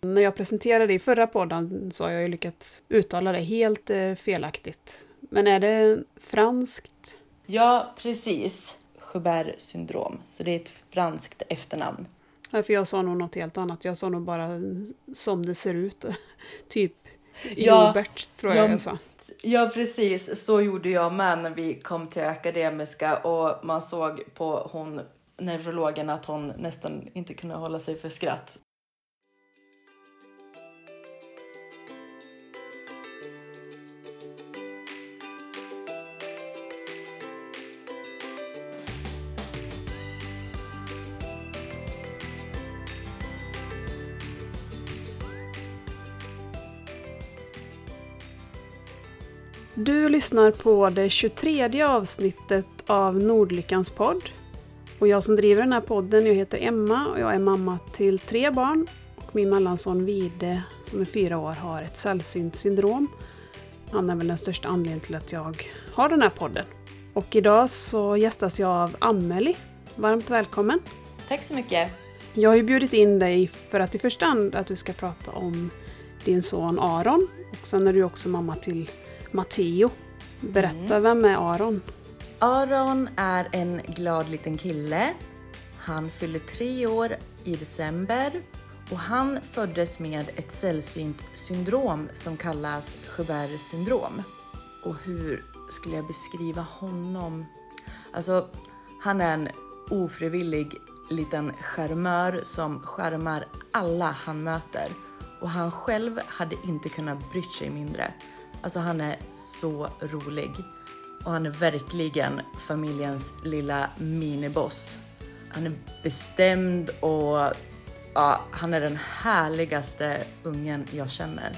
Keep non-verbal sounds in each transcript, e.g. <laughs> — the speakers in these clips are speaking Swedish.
När jag presenterade i förra podden så har jag ju lyckats uttala det helt eh, felaktigt. Men är det franskt? Ja, precis. Joubert syndrom. Så det är ett franskt efternamn. Ja, för jag sa nog något helt annat. Jag sa nog bara som det ser ut. <laughs> typ Ja, tror jag ja, jag sa. Ja, precis. Så gjorde jag med när vi kom till Akademiska och man såg på hon neurologen att hon nästan inte kunde hålla sig för skratt. Du lyssnar på det 23 avsnittet av Nordlyckans podd. Och jag som driver den här podden, jag heter Emma och jag är mamma till tre barn. Och min mellanson Vide, som är fyra år, har ett sällsynt syndrom. Han är väl den största anledningen till att jag har den här podden. Och idag så gästas jag av Amelie. Varmt välkommen! Tack så mycket. Jag har ju bjudit in dig för att i första hand att du ska prata om din son Aron. Och sen är du också mamma till Matteo. Berätta, vem är Aron? Aron är en glad liten kille. Han fyller tre år i december och han föddes med ett sällsynt syndrom som kallas Joubert syndrom. Och hur skulle jag beskriva honom? Alltså, han är en ofrivillig liten charmör som skärmar alla han möter. Och han själv hade inte kunnat bry sig mindre. Alltså han är så rolig. Och han är verkligen familjens lilla miniboss. Han är bestämd och ja, han är den härligaste ungen jag känner.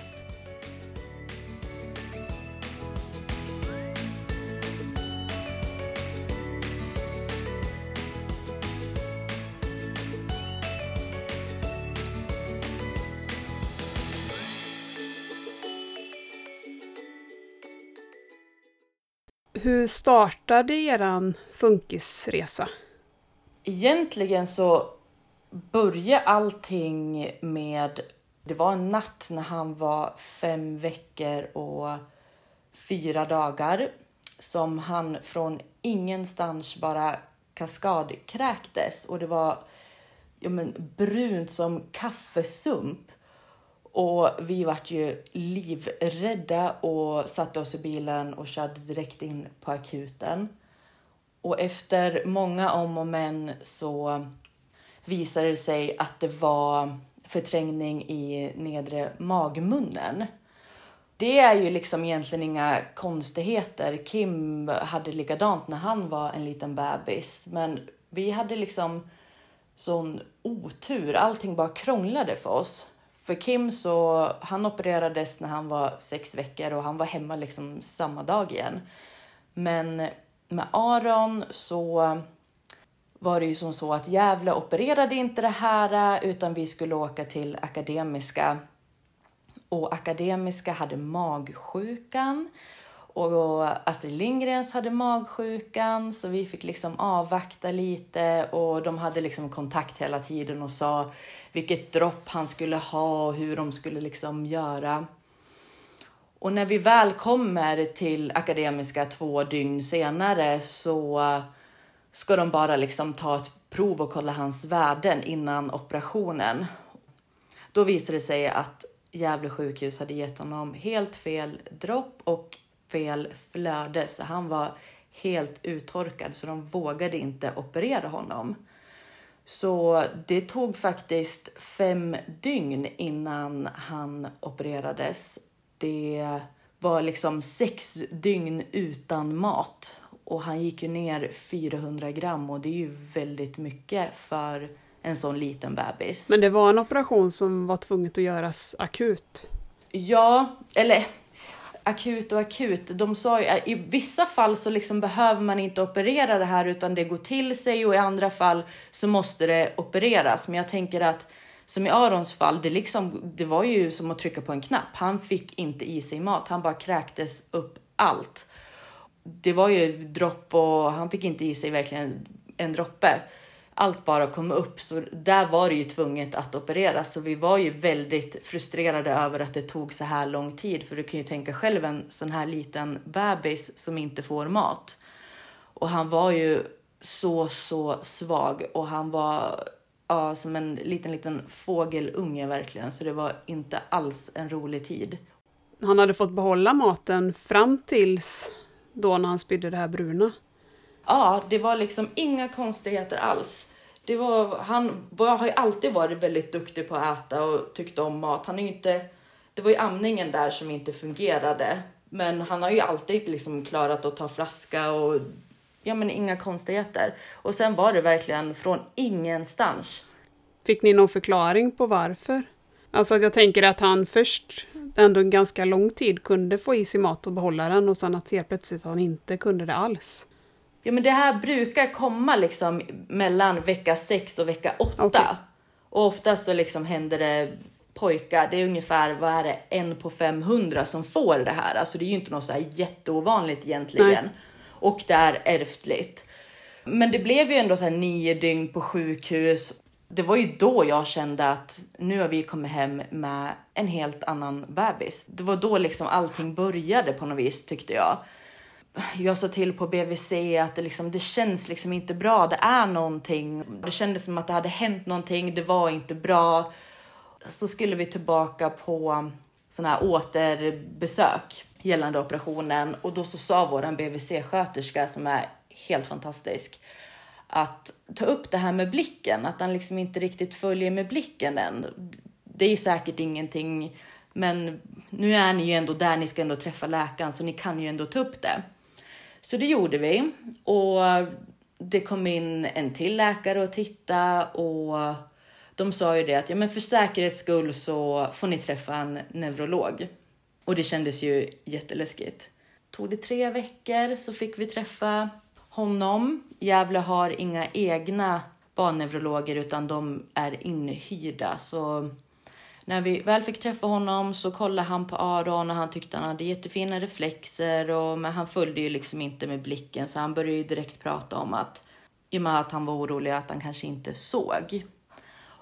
Startade eran funkisresa? Egentligen så började allting med, det var en natt när han var fem veckor och fyra dagar som han från ingenstans bara kaskadkräktes och det var ja, men, brunt som kaffesump. Och vi vart ju livrädda och satte oss i bilen och körde direkt in på akuten. Och efter många om och men så visade det sig att det var förträngning i nedre magmunnen. Det är ju liksom egentligen inga konstigheter. Kim hade likadant när han var en liten bebis, men vi hade liksom sån otur. Allting bara krånglade för oss. För Kim så, han opererades när han var sex veckor och han var hemma liksom samma dag igen. Men med Aron så var det ju som så att Gävle opererade inte det här utan vi skulle åka till Akademiska. Och Akademiska hade magsjukan och Astrid Lindgrens hade magsjukan så vi fick liksom avvakta lite och de hade liksom kontakt hela tiden och sa vilket dropp han skulle ha och hur de skulle liksom göra. Och när vi väl kommer till Akademiska två dygn senare så ska de bara liksom ta ett prov och kolla hans värden innan operationen. Då visade det sig att Gävle sjukhus hade gett honom helt fel dropp och fel flöde så han var helt uttorkad så de vågade inte operera honom. Så det tog faktiskt fem dygn innan han opererades. Det var liksom sex dygn utan mat och han gick ju ner 400 gram och det är ju väldigt mycket för en sån liten bebis. Men det var en operation som var tvunget att göras akut? Ja, eller akut och akut. De sa ju eh, i vissa fall så liksom behöver man inte operera det här utan det går till sig och i andra fall så måste det opereras. Men jag tänker att som i Arons fall, det, liksom, det var ju som att trycka på en knapp. Han fick inte i sig mat, han bara kräktes upp allt. Det var ju dropp och han fick inte i sig verkligen en droppe allt bara kom upp. Så där var det ju tvunget att opereras. Så vi var ju väldigt frustrerade över att det tog så här lång tid. För du kan ju tänka själv en sån här liten bebis som inte får mat. Och han var ju så, så svag och han var ja, som en liten, liten fågelunge verkligen. Så det var inte alls en rolig tid. Han hade fått behålla maten fram tills då när han spydde det här bruna? Ja, det var liksom inga konstigheter alls. Det var, han har ju alltid varit väldigt duktig på att äta och tyckte om mat. Han är inte, det var ju amningen där som inte fungerade. Men han har ju alltid liksom klarat att ta flaska och ja, men inga konstigheter. Och sen var det verkligen från ingenstans. Fick ni någon förklaring på varför? Alltså att jag tänker att han först ändå en ganska lång tid kunde få i sig mat och behålla den och sen att helt plötsligt han inte kunde det alls. Ja, men det här brukar komma liksom mellan vecka 6 och vecka 8. Okay. Och oftast så liksom händer det pojkar, det är ungefär vad är det, en på 500 som får det här. Alltså det är ju inte något så här jätteovanligt egentligen. Nej. Och det är ärftligt. Men det blev ju ändå så här nio dygn på sjukhus. Det var ju då jag kände att nu har vi kommit hem med en helt annan bebis. Det var då liksom allting började på något vis tyckte jag jag sa till på BVC att det, liksom, det känns liksom inte bra. Det är någonting. Det kändes som att det hade hänt någonting. Det var inte bra. Så skulle vi tillbaka på sån här återbesök gällande operationen och då så sa våran BVC-sköterska som är helt fantastisk att ta upp det här med blicken, att han liksom inte riktigt följer med blicken än. Det är ju säkert ingenting, men nu är ni ju ändå där, ni ska ändå träffa läkaren så ni kan ju ändå ta upp det. Så det gjorde vi och det kom in en till läkare och titta och de sa ju det att ja, men för säkerhets skull så får ni träffa en neurolog. Och det kändes ju jätteläskigt. Tog det tre veckor så fick vi träffa honom. Gävle har inga egna barnneurologer utan de är inhyrda. Så när vi väl fick träffa honom så kollade han på Aron och han tyckte han hade jättefina reflexer och men han följde ju liksom inte med blicken så han började ju direkt prata om att i och med att han var orolig att han kanske inte såg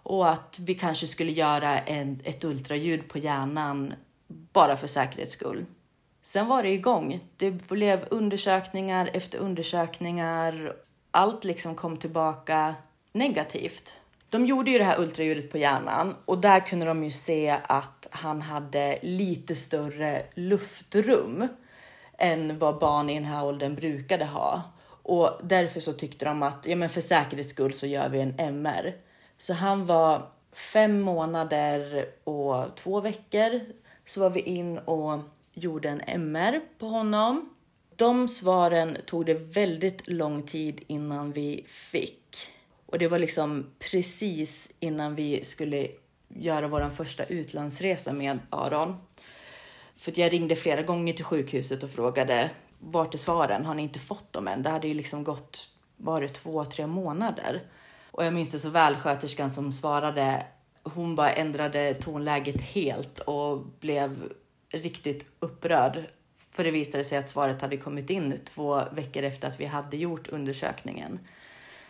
och att vi kanske skulle göra en, ett ultraljud på hjärnan bara för säkerhets skull. Sen var det igång. Det blev undersökningar efter undersökningar. Allt liksom kom tillbaka negativt. De gjorde ju det här ultraljudet på hjärnan och där kunde de ju se att han hade lite större luftrum än vad barn i den här åldern brukade ha. Och därför så tyckte de att ja, men för säkerhets skull så gör vi en MR. Så han var fem månader och två veckor så var vi in och gjorde en MR på honom. De svaren tog det väldigt lång tid innan vi fick. Och det var liksom precis innan vi skulle göra vår första utlandsresa med Aron. För jag ringde flera gånger till sjukhuset och frågade vart är svaren? Har ni inte fått dem än? Det hade ju liksom gått, var det två, tre månader? Och jag minns det så väl, sköterskan som svarade, hon bara ändrade tonläget helt och blev riktigt upprörd. För det visade sig att svaret hade kommit in två veckor efter att vi hade gjort undersökningen.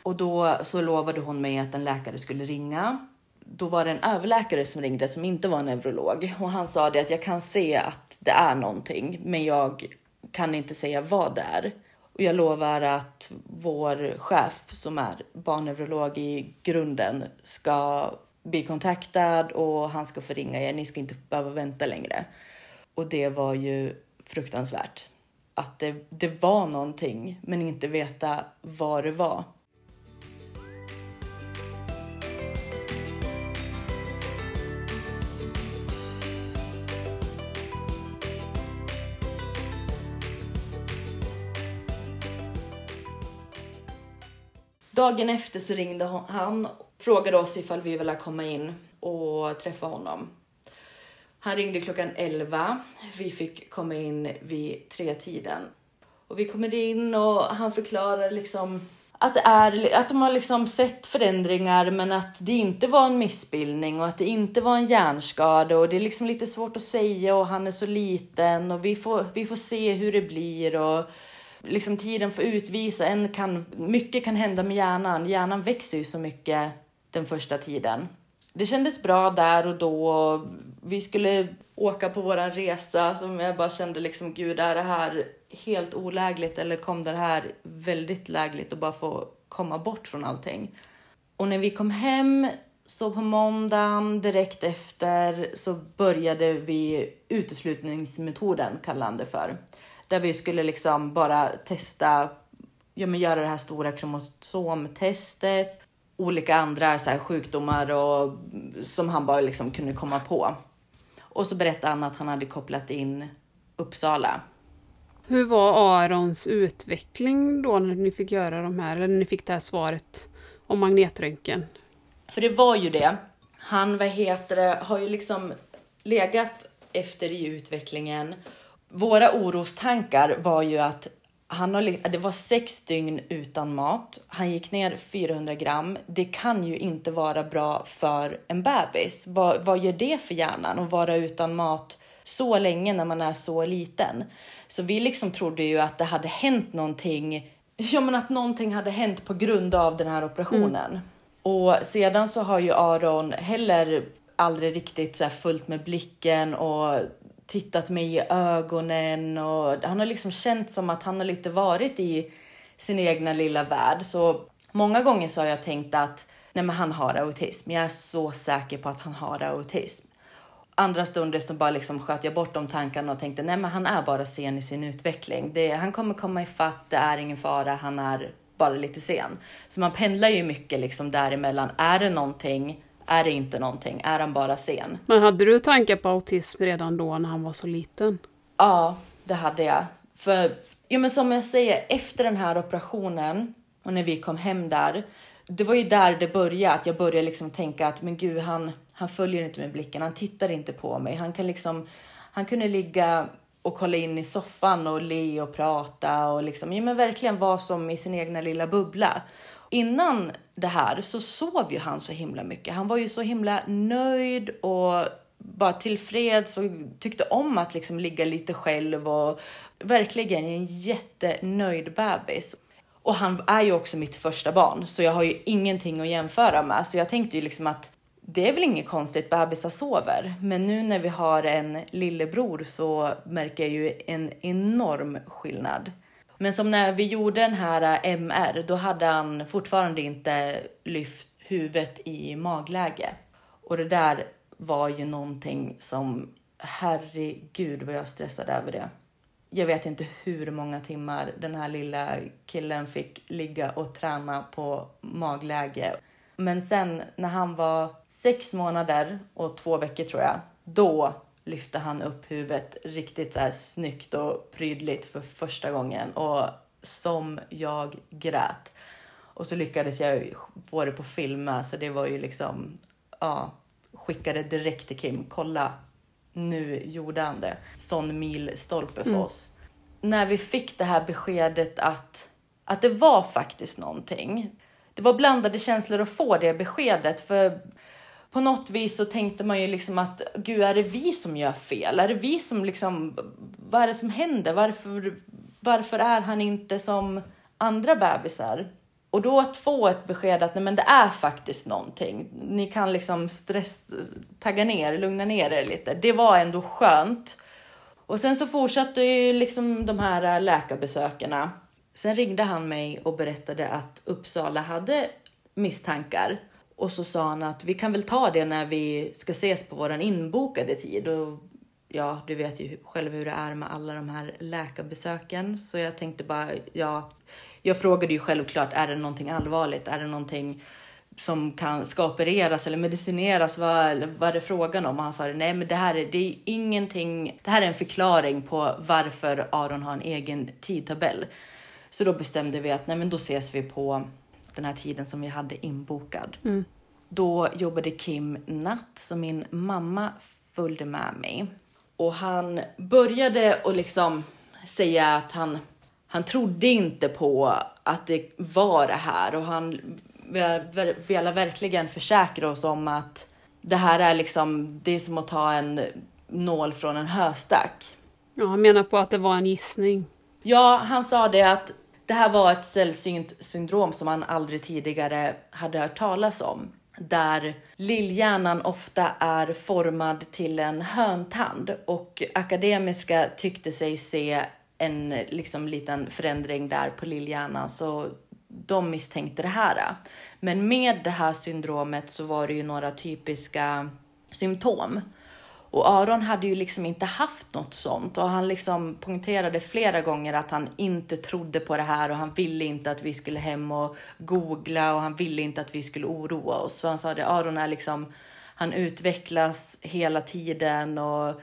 Och då så lovade hon mig att en läkare skulle ringa. Då var det en överläkare som ringde som inte var en neurolog och han sa det att jag kan se att det är någonting, men jag kan inte säga vad det är. Och jag lovar att vår chef som är barnneurolog i grunden ska bli kontaktad och han ska få ringa er. Ni ska inte behöva vänta längre. Och det var ju fruktansvärt. Att det, det var någonting, men inte veta vad det var. Dagen efter så ringde han och frågade oss ifall vi ville komma in och träffa honom. Han ringde klockan 11. Vi fick komma in vid tre tiden. Och vi kommer in och han förklarar liksom att, det är, att de har liksom sett förändringar men att det inte var en missbildning och att det inte var en hjärnskada och det är liksom lite svårt att säga och han är så liten och vi får, vi får se hur det blir och liksom tiden får utvisa. En kan, mycket kan hända med hjärnan. Hjärnan växer ju så mycket den första tiden. Det kändes bra där och då. Vi skulle åka på våran resa som jag bara kände liksom gud är det här helt olägligt eller kom det här väldigt lägligt och bara få komma bort från allting. Och när vi kom hem så på måndagen direkt efter så började vi uteslutningsmetoden kallade det för. Där vi skulle liksom bara testa, ja men göra det här stora kromosomtestet, olika andra så här sjukdomar och, som han bara liksom kunde komma på. Och så berättade han att han hade kopplat in Uppsala. Hur var Arons utveckling då när ni fick göra de här, eller när ni fick det här svaret om magnetröntgen? För det var ju det. Han, vad heter det, har ju liksom legat efter i utvecklingen. Våra orostankar var ju att han har, det var sex dygn utan mat. Han gick ner 400 gram. Det kan ju inte vara bra för en bebis. Vad, vad gör det för hjärnan att vara utan mat så länge när man är så liten? Så vi liksom trodde ju att det hade hänt någonting. <laughs> Ja, men att någonting hade hänt på grund av den här operationen. Mm. Och sedan så har ju Aron heller aldrig riktigt så här följt med blicken och tittat mig i ögonen och han har liksom känt som att han har lite varit i sin egna lilla värld. Så många gånger så har jag tänkt att nej men han har autism. Jag är så säker på att han har autism. Andra stunder så bara liksom sköt jag bort de tankarna och tänkte nej men han är bara sen i sin utveckling. Det, han kommer komma ifatt, det är ingen fara, han är bara lite sen. Så man pendlar ju mycket liksom däremellan. Är det någonting är det inte någonting, är han bara sen. Men hade du tankar på autism redan då när han var så liten? Ja, det hade jag. För ja, men som jag säger, efter den här operationen och när vi kom hem där, det var ju där det började, att jag började liksom tänka att men gud, han, han följer inte med blicken, han tittar inte på mig. Han kan liksom, han kunde ligga och kolla in i soffan och le och prata och liksom, ja men verkligen vara som i sin egna lilla bubbla. Innan det här så sov ju han så himla mycket. Han var ju så himla nöjd och bara tillfreds och tyckte om att liksom ligga lite själv och verkligen en jättenöjd bebis. Och han är ju också mitt första barn, så jag har ju ingenting att jämföra med. Så jag tänkte ju liksom att det är väl inget konstigt, bebisar sover. Men nu när vi har en lillebror så märker jag ju en enorm skillnad. Men som när vi gjorde den här äh, MR, då hade han fortfarande inte lyft huvudet i magläge. Och det där var ju någonting som, herregud vad jag stressade över det. Jag vet inte hur många timmar den här lilla killen fick ligga och träna på magläge. Men sen när han var sex månader och två veckor tror jag, då lyfte han upp huvudet riktigt så här snyggt och prydligt för första gången och som jag grät. Och så lyckades jag få det på film så det var ju liksom, ja, skickade direkt till Kim, kolla, nu gjorde han det. Sån milstolpe för mm. oss. När vi fick det här beskedet att, att det var faktiskt någonting. Det var blandade känslor att få det beskedet, för på något vis så tänkte man ju liksom att gud, är det vi som gör fel? Är det vi som liksom, vad är det som händer? Varför, varför är han inte som andra bebisar? Och då att få ett besked att nej, men det är faktiskt någonting. Ni kan liksom stress, tagga ner, lugna ner er lite. Det var ändå skönt. Och sen så fortsatte ju liksom de här läkarbesökerna. Sen ringde han mig och berättade att Uppsala hade misstankar och så sa han att vi kan väl ta det när vi ska ses på våran inbokade tid. Och ja, du vet ju själv hur det är med alla de här läkarbesöken. Så jag tänkte bara, ja, jag frågade ju självklart, är det någonting allvarligt? Är det någonting som kan, ska opereras eller medicineras? Vad, vad är det frågan om? Och han sa, nej men det här är, det är ingenting, det här är en förklaring på varför Aron har en egen tidtabell. Så då bestämde vi att nej men då ses vi på den här tiden som vi hade inbokad. Mm. Då jobbade Kim natt, så min mamma följde med mig. Och han började att liksom säga att han, han trodde inte på att det var det här och han ville verkligen försäkra oss om att det här är liksom, det är som att ta en nål från en höstack. Ja, han menar på att det var en gissning. Ja, han sa det att det här var ett sällsynt syndrom som man aldrig tidigare hade hört talas om. Där lillhjärnan ofta är formad till en höntand och akademiska tyckte sig se en liksom, liten förändring där på lillhjärnan så de misstänkte det här. Men med det här syndromet så var det ju några typiska symptom. Och Aron hade ju liksom inte haft något sånt och han liksom poängterade flera gånger att han inte trodde på det här och han ville inte att vi skulle hem och googla och han ville inte att vi skulle oroa oss. Så han sa det, Aron är liksom, han utvecklas hela tiden och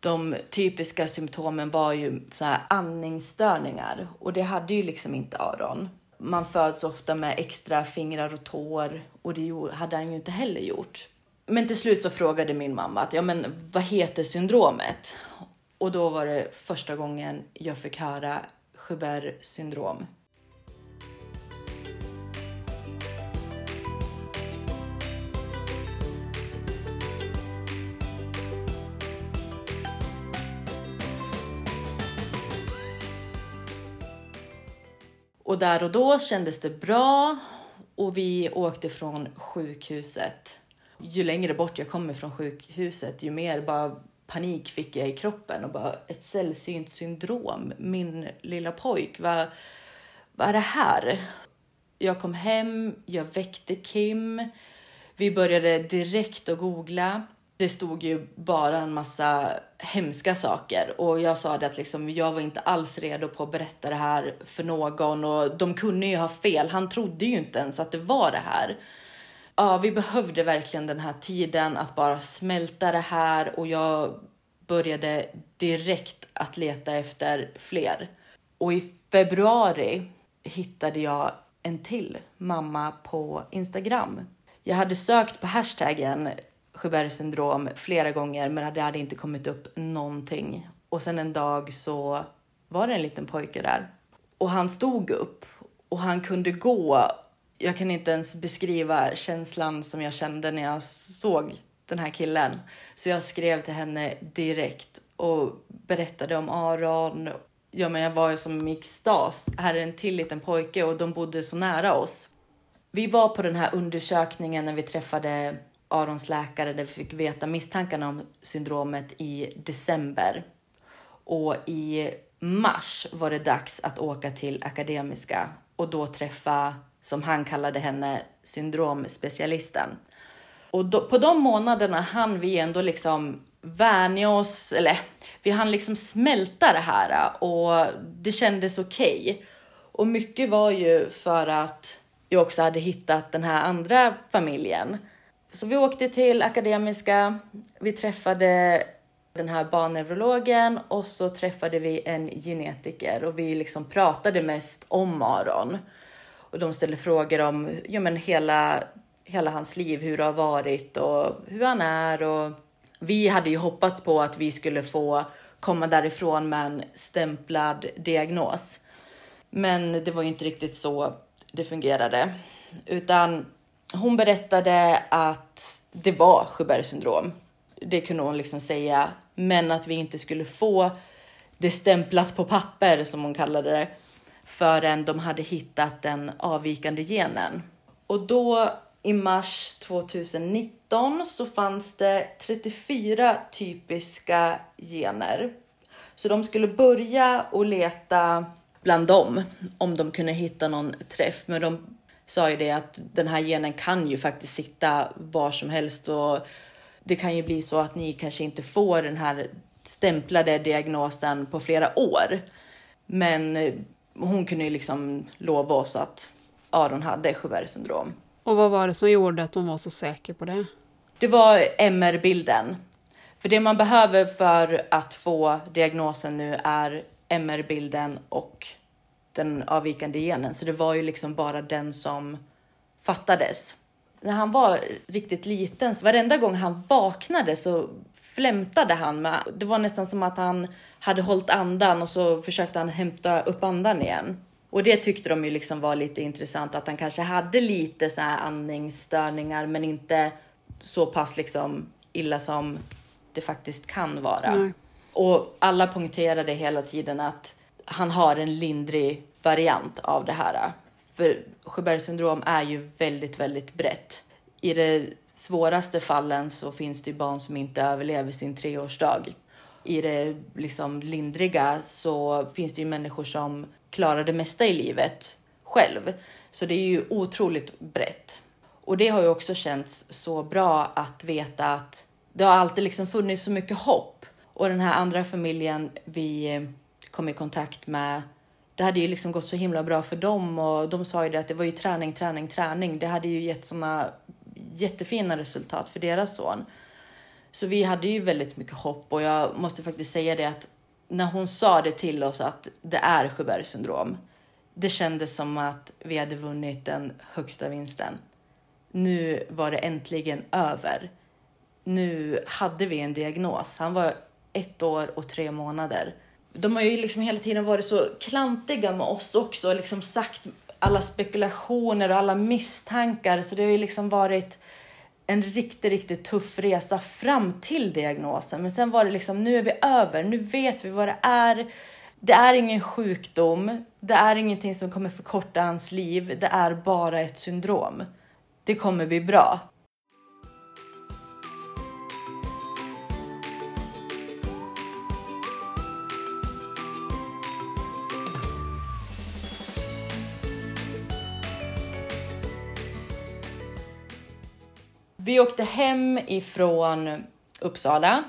de typiska symptomen var ju så här andningsstörningar och det hade ju liksom inte Aron. Man föds ofta med extra fingrar och tår och det hade han ju inte heller gjort. Men till slut så frågade min mamma att ja, men vad heter syndromet? Och då var det första gången jag fick höra Joubert syndrom. Och där och då kändes det bra och vi åkte från sjukhuset. Ju längre bort jag kommer från sjukhuset, ju mer bara panik fick jag i kroppen och bara ett sällsynt syndrom. Min lilla pojk, vad, vad är det här? Jag kom hem, jag väckte Kim. Vi började direkt att googla det stod ju bara en massa hemska saker och jag sa det att liksom, jag var inte alls redo på att berätta det här för någon och de kunde ju ha fel. Han trodde ju inte ens att det var det här. Ja, vi behövde verkligen den här tiden att bara smälta det här och jag började direkt att leta efter fler. Och i februari hittade jag en till mamma på Instagram. Jag hade sökt på hashtaggen Sjöbergs syndrom flera gånger men det hade inte kommit upp någonting. Och sen en dag så var det en liten pojke där och han stod upp och han kunde gå. Jag kan inte ens beskriva känslan som jag kände när jag såg den här killen. Så jag skrev till henne direkt och berättade om Aron. Ja, men jag var ju som i extas. Här är en till liten pojke och de bodde så nära oss. Vi var på den här undersökningen när vi träffade Arons läkare där vi fick veta misstankarna om syndromet i december. Och i mars var det dags att åka till Akademiska och då träffa, som han kallade henne, syndromspecialisten. Och då, på de månaderna hann vi ändå liksom vänja oss, eller vi hann liksom smälta det här och det kändes okej. Okay. Och mycket var ju för att jag också hade hittat den här andra familjen så vi åkte till Akademiska, vi träffade den här barnneurologen och så träffade vi en genetiker och vi liksom pratade mest om Aron. Och de ställde frågor om ja, men hela, hela hans liv, hur det har varit och hur han är. Och vi hade ju hoppats på att vi skulle få komma därifrån med en stämplad diagnos. Men det var ju inte riktigt så det fungerade, utan hon berättade att det var Sjöbergs syndrom. Det kunde hon liksom säga, men att vi inte skulle få det stämplat på papper som hon kallade det förrän de hade hittat den avvikande genen. Och då i mars 2019 så fanns det 34 typiska gener. Så de skulle börja och leta bland dem om de kunde hitta någon träff, men de sa ju det att den här genen kan ju faktiskt sitta var som helst och det kan ju bli så att ni kanske inte får den här stämplade diagnosen på flera år. Men hon kunde ju liksom lova oss att Aron hade Joubert syndrom. Och vad var det som gjorde att hon var så säker på det? Det var MR-bilden. För det man behöver för att få diagnosen nu är MR-bilden och den avvikande genen, så det var ju liksom bara den som fattades. När han var riktigt liten, så varenda gång han vaknade så flämtade han. Med, det var nästan som att han hade hållit andan och så försökte han hämta upp andan igen. Och det tyckte de ju liksom var lite intressant att han kanske hade lite så här andningsstörningar men inte så pass liksom illa som det faktiskt kan vara. Nej. Och alla poängterade hela tiden att han har en lindrig variant av det här. För Sjöbergs syndrom är ju väldigt, väldigt brett. I de svåraste fallen så finns det ju barn som inte överlever sin treårsdag. I det liksom lindriga så finns det ju människor som klarar det mesta i livet själv. Så det är ju otroligt brett. Och det har ju också känts så bra att veta att det har alltid liksom funnits så mycket hopp. Och den här andra familjen vi kom i kontakt med, det hade ju liksom gått så himla bra för dem och de sa ju det att det var ju träning, träning, träning. Det hade ju gett sådana jättefina resultat för deras son. Så vi hade ju väldigt mycket hopp och jag måste faktiskt säga det att när hon sa det till oss att det är Sjöbergs syndrom, det kändes som att vi hade vunnit den högsta vinsten. Nu var det äntligen över. Nu hade vi en diagnos. Han var ett år och tre månader. De har ju liksom hela tiden varit så klantiga med oss också och liksom sagt alla spekulationer och alla misstankar. Så det har ju liksom varit en riktigt, riktigt tuff resa fram till diagnosen. Men sen var det liksom, nu är vi över, nu vet vi vad det är. Det är ingen sjukdom, det är ingenting som kommer förkorta hans liv, det är bara ett syndrom. Det kommer bli bra. Vi åkte hem ifrån Uppsala,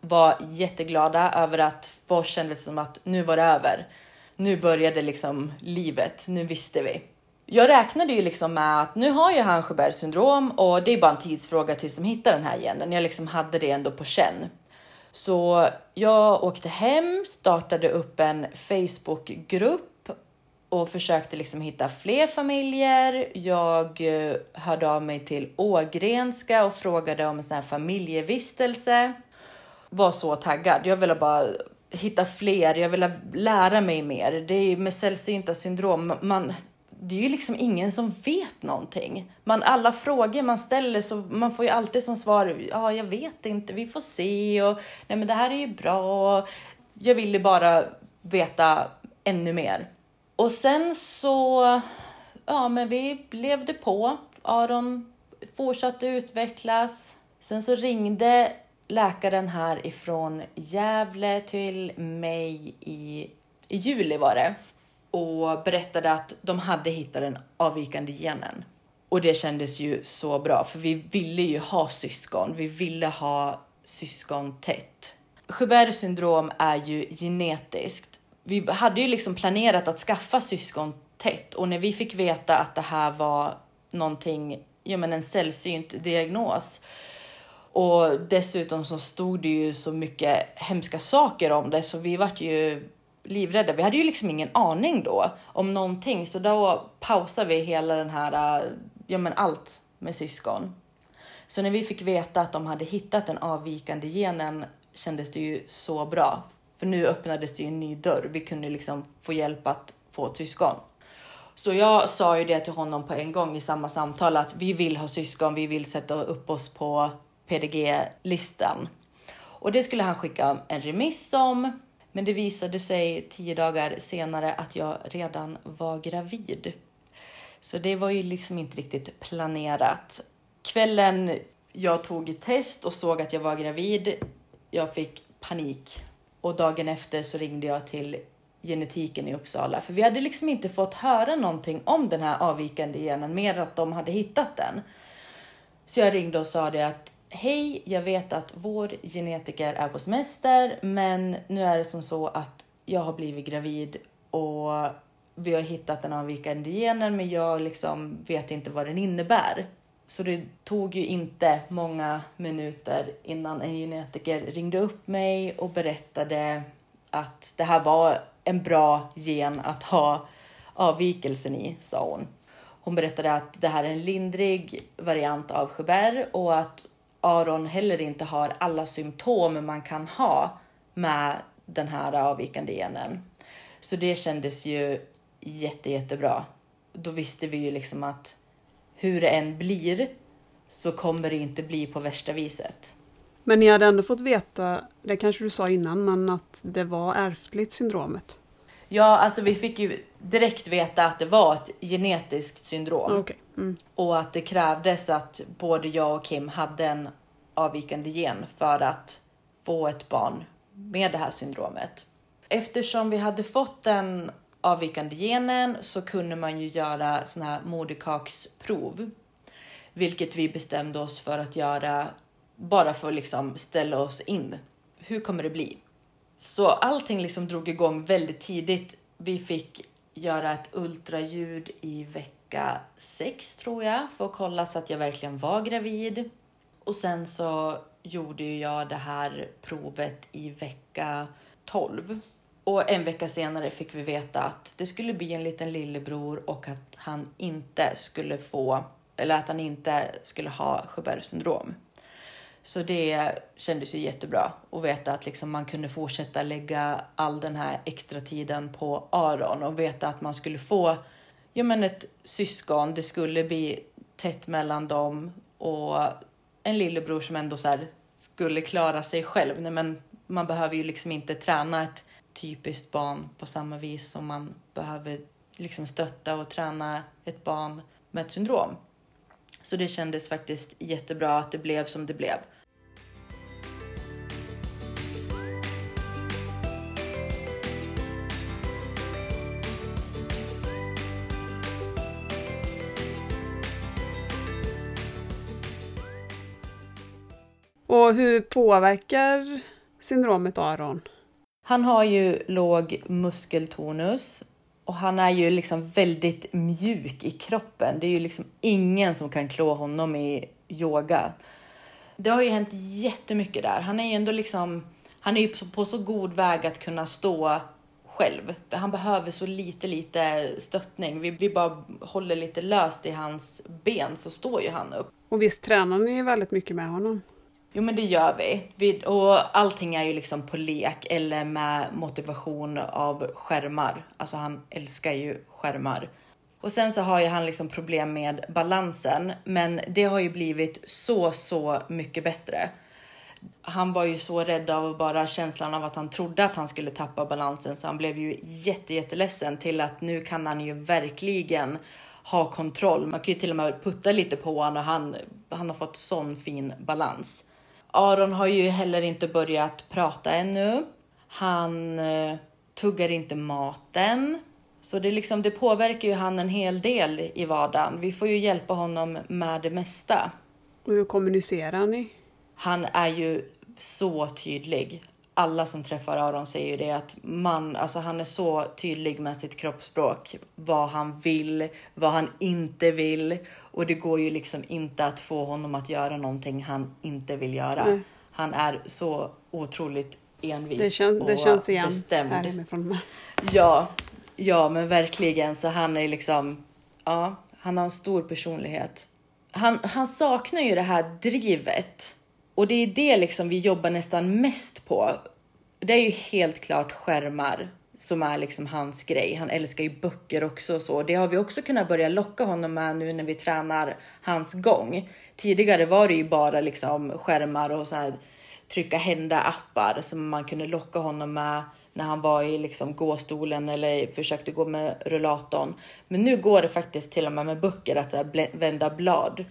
var jätteglada över att få kändes som att nu var det över. Nu började liksom livet, nu visste vi. Jag räknade ju liksom med att nu har ju han Sjöbergs syndrom och det är bara en tidsfråga tills de hittar den här genen. Jag liksom hade det ändå på känn. Så jag åkte hem, startade upp en Facebookgrupp och försökte liksom hitta fler familjer. Jag eh, hörde av mig till Ågrenska och frågade om en sån här familjevistelse. Var så taggad. Jag ville bara hitta fler. Jag ville lära mig mer. Det är med sällsynta syndrom. Man, det är ju liksom ingen som vet någonting. Man, alla frågor man ställer så man får ju alltid som svar, ja, jag vet inte, vi får se och nej, men det här är ju bra. Jag ville bara veta ännu mer. Och sen så, ja men vi levde på. Aron fortsatte utvecklas. Sen så ringde läkaren här ifrån Gävle till mig i, i juli var det och berättade att de hade hittat den avvikande genen. Och det kändes ju så bra, för vi ville ju ha syskon. Vi ville ha syskon tätt. Sjöbergs syndrom är ju genetiskt vi hade ju liksom planerat att skaffa syskon tätt och när vi fick veta att det här var någonting, ja men en sällsynt diagnos och dessutom så stod det ju så mycket hemska saker om det så vi vart ju livrädda. Vi hade ju liksom ingen aning då om någonting så då pausade vi hela den här, ja men allt med syskon. Så när vi fick veta att de hade hittat den avvikande genen kändes det ju så bra för nu öppnades det ju en ny dörr. Vi kunde liksom få hjälp att få syskon. Så jag sa ju det till honom på en gång i samma samtal att vi vill ha syskon, vi vill sätta upp oss på PDG-listan. Och det skulle han skicka en remiss om. Men det visade sig tio dagar senare att jag redan var gravid. Så det var ju liksom inte riktigt planerat. Kvällen jag tog ett test och såg att jag var gravid, jag fick panik och dagen efter så ringde jag till genetiken i Uppsala, för vi hade liksom inte fått höra någonting om den här avvikande genen, mer att de hade hittat den. Så jag ringde och sa det att hej, jag vet att vår genetiker är på semester, men nu är det som så att jag har blivit gravid och vi har hittat den avvikande genen, men jag liksom vet inte vad den innebär. Så det tog ju inte många minuter innan en genetiker ringde upp mig och berättade att det här var en bra gen att ha avvikelsen i, sa hon. Hon berättade att det här är en lindrig variant av Sjöberg och att Aron heller inte har alla symptom man kan ha med den här avvikande genen. Så det kändes ju jätte, jättebra. Då visste vi ju liksom att hur det än blir så kommer det inte bli på värsta viset. Men ni hade ändå fått veta, det kanske du sa innan, men att det var ärftligt syndromet? Ja, alltså vi fick ju direkt veta att det var ett genetiskt syndrom. Okej. Mm. Och att det krävdes att både jag och Kim hade en avvikande gen för att få ett barn med det här syndromet. Eftersom vi hade fått den avvikande genen så kunde man ju göra såna här moderkaksprov. Vilket vi bestämde oss för att göra bara för att liksom ställa oss in. Hur kommer det bli? Så allting liksom drog igång väldigt tidigt. Vi fick göra ett ultraljud i vecka 6 tror jag för att kolla så att jag verkligen var gravid. Och sen så gjorde jag det här provet i vecka 12. Och en vecka senare fick vi veta att det skulle bli en liten lillebror och att han inte skulle få, eller att han inte skulle ha Sjöbergs syndrom. Så det kändes ju jättebra att veta att liksom man kunde fortsätta lägga all den här extra tiden på Aron och veta att man skulle få ja, men ett syskon. Det skulle bli tätt mellan dem och en lillebror som ändå så här skulle klara sig själv. Nej, men man behöver ju liksom inte träna ett typiskt barn på samma vis som man behöver liksom stötta och träna ett barn med ett syndrom. Så det kändes faktiskt jättebra att det blev som det blev. Och hur påverkar syndromet Aron? Han har ju låg muskeltonus och han är ju liksom väldigt mjuk i kroppen. Det är ju liksom ingen som kan klå honom i yoga. Det har ju hänt jättemycket där. Han är ju ändå liksom, han är ju på så god väg att kunna stå själv. Han behöver så lite, lite stöttning. Vi, vi bara håller lite löst i hans ben så står ju han upp. Och visst tränar ni väldigt mycket med honom? Jo, men det gör vi. vi. Och allting är ju liksom på lek eller med motivation av skärmar. Alltså han älskar ju skärmar. Och sen så har ju han liksom problem med balansen, men det har ju blivit så, så mycket bättre. Han var ju så rädd av bara känslan av att han trodde att han skulle tappa balansen så han blev ju jätte, jätteledsen till att nu kan han ju verkligen ha kontroll. Man kan ju till och med putta lite på honom och han, han har fått sån fin balans. Aron har ju heller inte börjat prata ännu. Han eh, tuggar inte maten. Så det, liksom, det påverkar ju han en hel del i vardagen. Vi får ju hjälpa honom med det mesta. Och hur kommunicerar ni? Han är ju så tydlig. Alla som träffar Aron säger ju det att man, alltså han är så tydlig med sitt kroppsspråk. Vad han vill, vad han inte vill. Och det går ju liksom inte att få honom att göra någonting han inte vill göra. Nej. Han är så otroligt envis Det, kän, det och känns igen bestämd. härifrån. Ja, ja, men verkligen. Så han är liksom, ja, han har en stor personlighet. Han, han saknar ju det här drivet och det är det liksom vi jobbar nästan mest på. Det är ju helt klart skärmar som är liksom hans grej. Han älskar ju böcker också och så. Det har vi också kunnat börja locka honom med nu när vi tränar hans gång. Tidigare var det ju bara liksom skärmar och så här trycka hända appar som man kunde locka honom med när han var i liksom gåstolen eller försökte gå med rullatorn. Men nu går det faktiskt till och med med böcker att så här vända blad.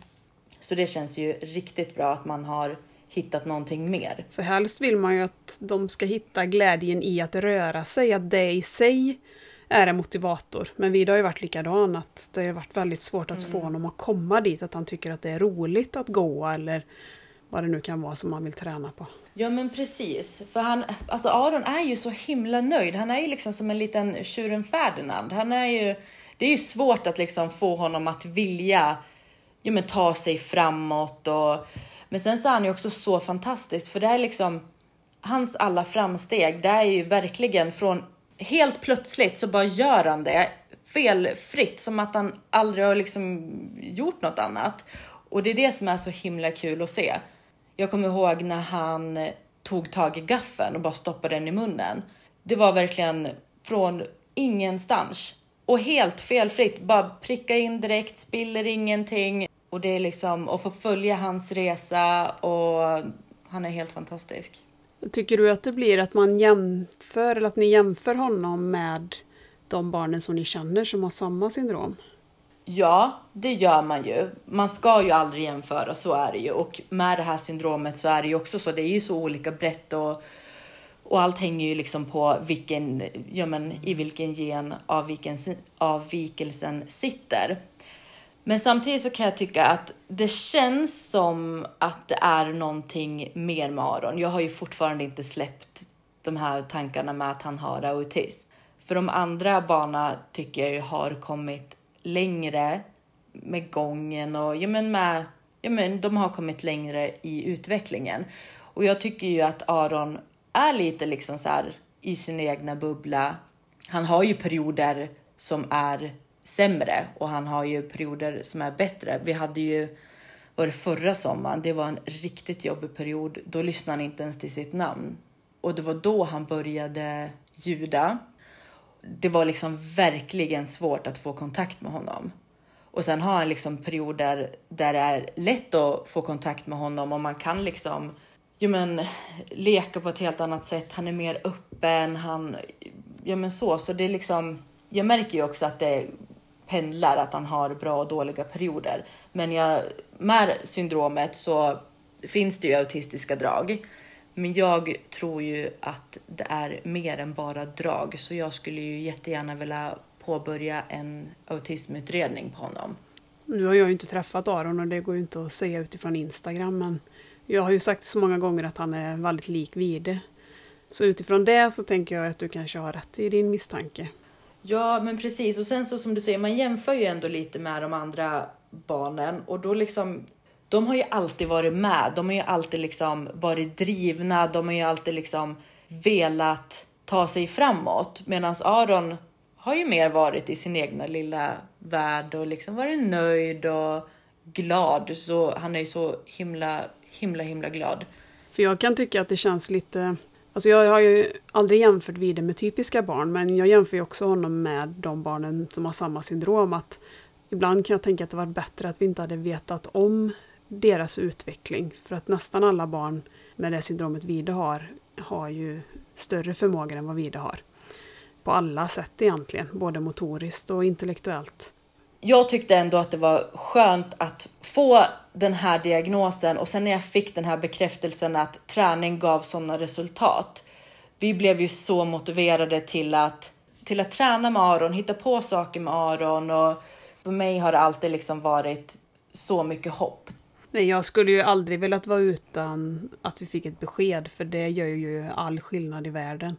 Så det känns ju riktigt bra att man har hittat någonting mer. För helst vill man ju att de ska hitta glädjen i att röra sig, att det i sig är en motivator. Men Vida har ju varit likadan, att det har varit väldigt svårt att få honom att komma dit, att han tycker att det är roligt att gå eller vad det nu kan vara som man vill träna på. Ja men precis, för han, alltså Aron är ju så himla nöjd. Han är ju liksom som en liten tjuren Ferdinand. Han är ju, det är ju svårt att liksom få honom att vilja ja, men ta sig framåt och men sen så är han ju också så fantastisk för det är liksom hans alla framsteg. Det är ju verkligen från helt plötsligt så bara gör han det felfritt som att han aldrig har liksom gjort något annat. Och det är det som är så himla kul att se. Jag kommer ihåg när han tog tag i gaffeln och bara stoppade den i munnen. Det var verkligen från ingenstans och helt felfritt. Bara pricka in direkt, spiller ingenting och det är liksom att få följa hans resa och han är helt fantastisk. Tycker du att det blir att man jämför, eller att ni jämför honom med de barnen som ni känner som har samma syndrom? Ja, det gör man ju. Man ska ju aldrig jämföra, så är det ju. Och med det här syndromet så är det ju också så. Det är ju så olika brett och, och allt hänger ju liksom på vilken, ja men, i vilken gen avvikelsen, avvikelsen sitter. Men samtidigt så kan jag tycka att det känns som att det är någonting mer med Aron. Jag har ju fortfarande inte släppt de här tankarna med att han har autism. För de andra barnen tycker jag ju har kommit längre med gången och ja, men med, ja, men de har kommit längre i utvecklingen. Och jag tycker ju att Aron är lite liksom så här i sin egna bubbla. Han har ju perioder som är sämre och han har ju perioder som är bättre. Vi hade ju var det förra sommaren, det var en riktigt jobbig period. Då lyssnade han inte ens till sitt namn. Och det var då han började ljuda. Det var liksom verkligen svårt att få kontakt med honom. Och sen har han liksom perioder där det är lätt att få kontakt med honom och man kan liksom jo men, leka på ett helt annat sätt. Han är mer öppen, han, ja men så. Så det är liksom, jag märker ju också att det pendlar, att han har bra och dåliga perioder. Men jag, med syndromet så finns det ju autistiska drag. Men jag tror ju att det är mer än bara drag, så jag skulle ju jättegärna vilja påbörja en autismutredning på honom. Nu har jag ju inte träffat Aron och det går ju inte att säga utifrån Instagram, men jag har ju sagt så många gånger att han är väldigt lik Vide. Så utifrån det så tänker jag att du kanske har rätt i din misstanke. Ja, men precis. Och sen så som du säger, man jämför ju ändå lite med de andra barnen och då liksom de har ju alltid varit med. De har ju alltid liksom varit drivna. De har ju alltid liksom velat ta sig framåt. Medan Aron har ju mer varit i sin egna lilla värld och liksom varit nöjd och glad. Så han är ju så himla, himla, himla glad. För jag kan tycka att det känns lite Alltså jag har ju aldrig jämfört Vide med typiska barn, men jag jämför ju också honom med de barnen som har samma syndrom. Att ibland kan jag tänka att det varit bättre att vi inte hade vetat om deras utveckling. För att nästan alla barn med det syndromet Vide har, har ju större förmågor än vad Vide har. På alla sätt egentligen, både motoriskt och intellektuellt. Jag tyckte ändå att det var skönt att få den här diagnosen och sen när jag fick den här bekräftelsen att träning gav sådana resultat. Vi blev ju så motiverade till att, till att träna med Aron, hitta på saker med Aron och för mig har det alltid liksom varit så mycket hopp. Nej, jag skulle ju aldrig velat vara utan att vi fick ett besked för det gör ju all skillnad i världen.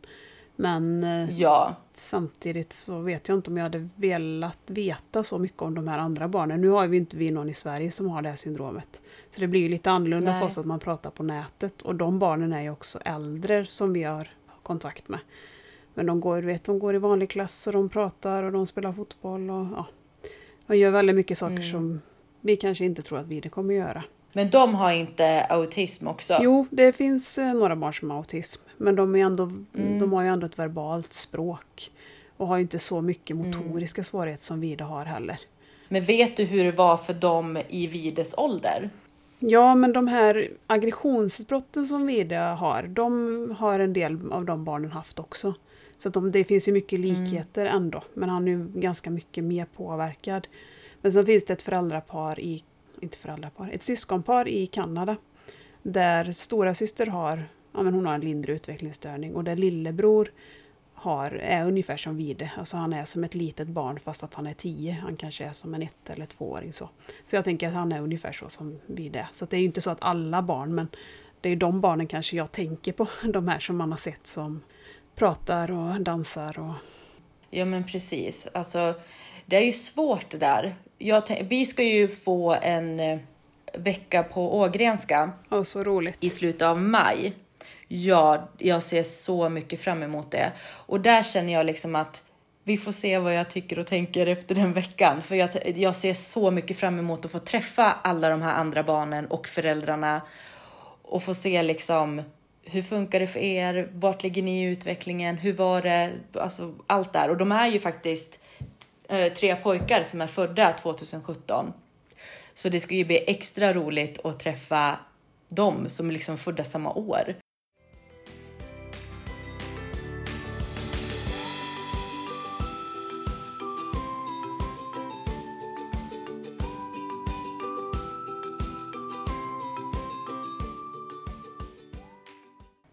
Men eh, ja. samtidigt så vet jag inte om jag hade velat veta så mycket om de här andra barnen. Nu har vi inte vi någon i Sverige som har det här syndromet. Så det blir ju lite annorlunda Nej. för oss att man pratar på nätet. Och de barnen är ju också äldre som vi har kontakt med. Men de går, vet, de går i vanlig klass och de pratar och de spelar fotboll och ja. De gör väldigt mycket saker mm. som vi kanske inte tror att vi det kommer göra. Men de har inte autism också? Jo, det finns eh, några barn som har autism. Men de, är ändå, mm. de har ju ändå ett verbalt språk. Och har inte så mycket mm. motoriska mm. svårigheter som Vide har heller. Men vet du hur det var för dem i Vides ålder? Ja, men de här aggressionsutbrotten som Vide har, de har en del av de barnen haft också. Så att de, det finns ju mycket mm. likheter mm. ändå, men han är ju ganska mycket mer påverkad. Men sen finns det ett föräldrapar i, inte föräldrapar, ett syskonpar i Kanada. Där stora syster har, ja men hon har en lindrig utvecklingsstörning och där lillebror har, är ungefär som Vide. Alltså han är som ett litet barn fast att han är tio. Han kanske är som en ett eller tvååring så. Så jag tänker att han är ungefär så som Vide Så det är inte så att alla barn, men det är de barnen kanske jag tänker på. <laughs> De här som man har sett som pratar och dansar och... Ja men precis. Alltså det är ju svårt det där. Jag, vi ska ju få en eh, vecka på Ågrenska. Oh, så roligt. I slutet av maj. Ja, jag ser så mycket fram emot det. Och där känner jag liksom att vi får se vad jag tycker och tänker efter den veckan. För jag, jag ser så mycket fram emot att få träffa alla de här andra barnen och föräldrarna. Och få se liksom hur funkar det för er? Vart ligger ni i utvecklingen? Hur var det? Alltså allt där. Och de är ju faktiskt eh, tre pojkar som är födda 2017. Så det ska ju bli extra roligt att träffa dem som är liksom födda samma år.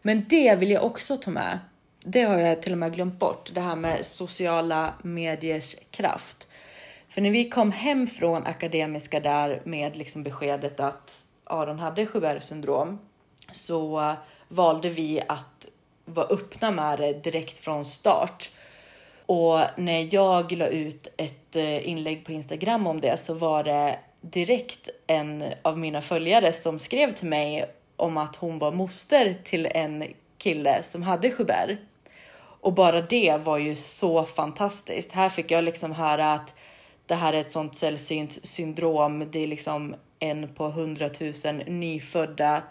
Men det vill jag också ta med. Det har jag till och med glömt bort, det här med sociala mediers kraft. För när vi kom hem från Akademiska där med liksom beskedet att Aron hade Joubert syndrom så valde vi att vara öppna med det direkt från start. Och när jag la ut ett eh, inlägg på Instagram om det så var det direkt en av mina följare som skrev till mig om att hon var moster till en kille som hade Schubert. Och bara det var ju så fantastiskt. Här fick jag liksom höra att det här är ett sånt sällsynt syndrom. Det är liksom en på hundratusen nyfödda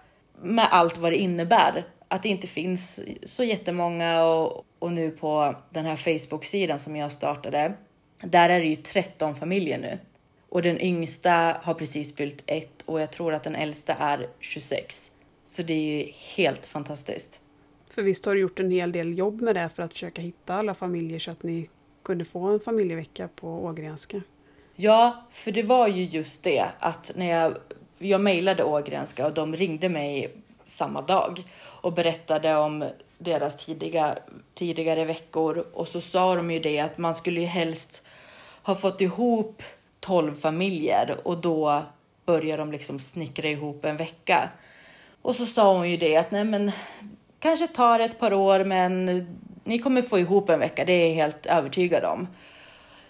med allt vad det innebär. Att det inte finns så jättemånga och, och nu på den här Facebook-sidan som jag startade, där är det ju 13 familjer nu. Och den yngsta har precis fyllt ett och jag tror att den äldsta är 26. Så det är ju helt fantastiskt. För visst har du gjort en hel del jobb med det för att försöka hitta alla familjer så att ni kunde få en familjevecka på Ågrenska? Ja, för det var ju just det att när jag, jag mejlade Ågrenska och de ringde mig samma dag och berättade om deras tidiga, tidigare veckor och så sa de ju det att man skulle ju helst ha fått ihop 12 familjer och då börjar de liksom snickra ihop en vecka. Och så sa hon ju det att nej men kanske tar ett par år men ni kommer få ihop en vecka, det är jag helt övertygad om.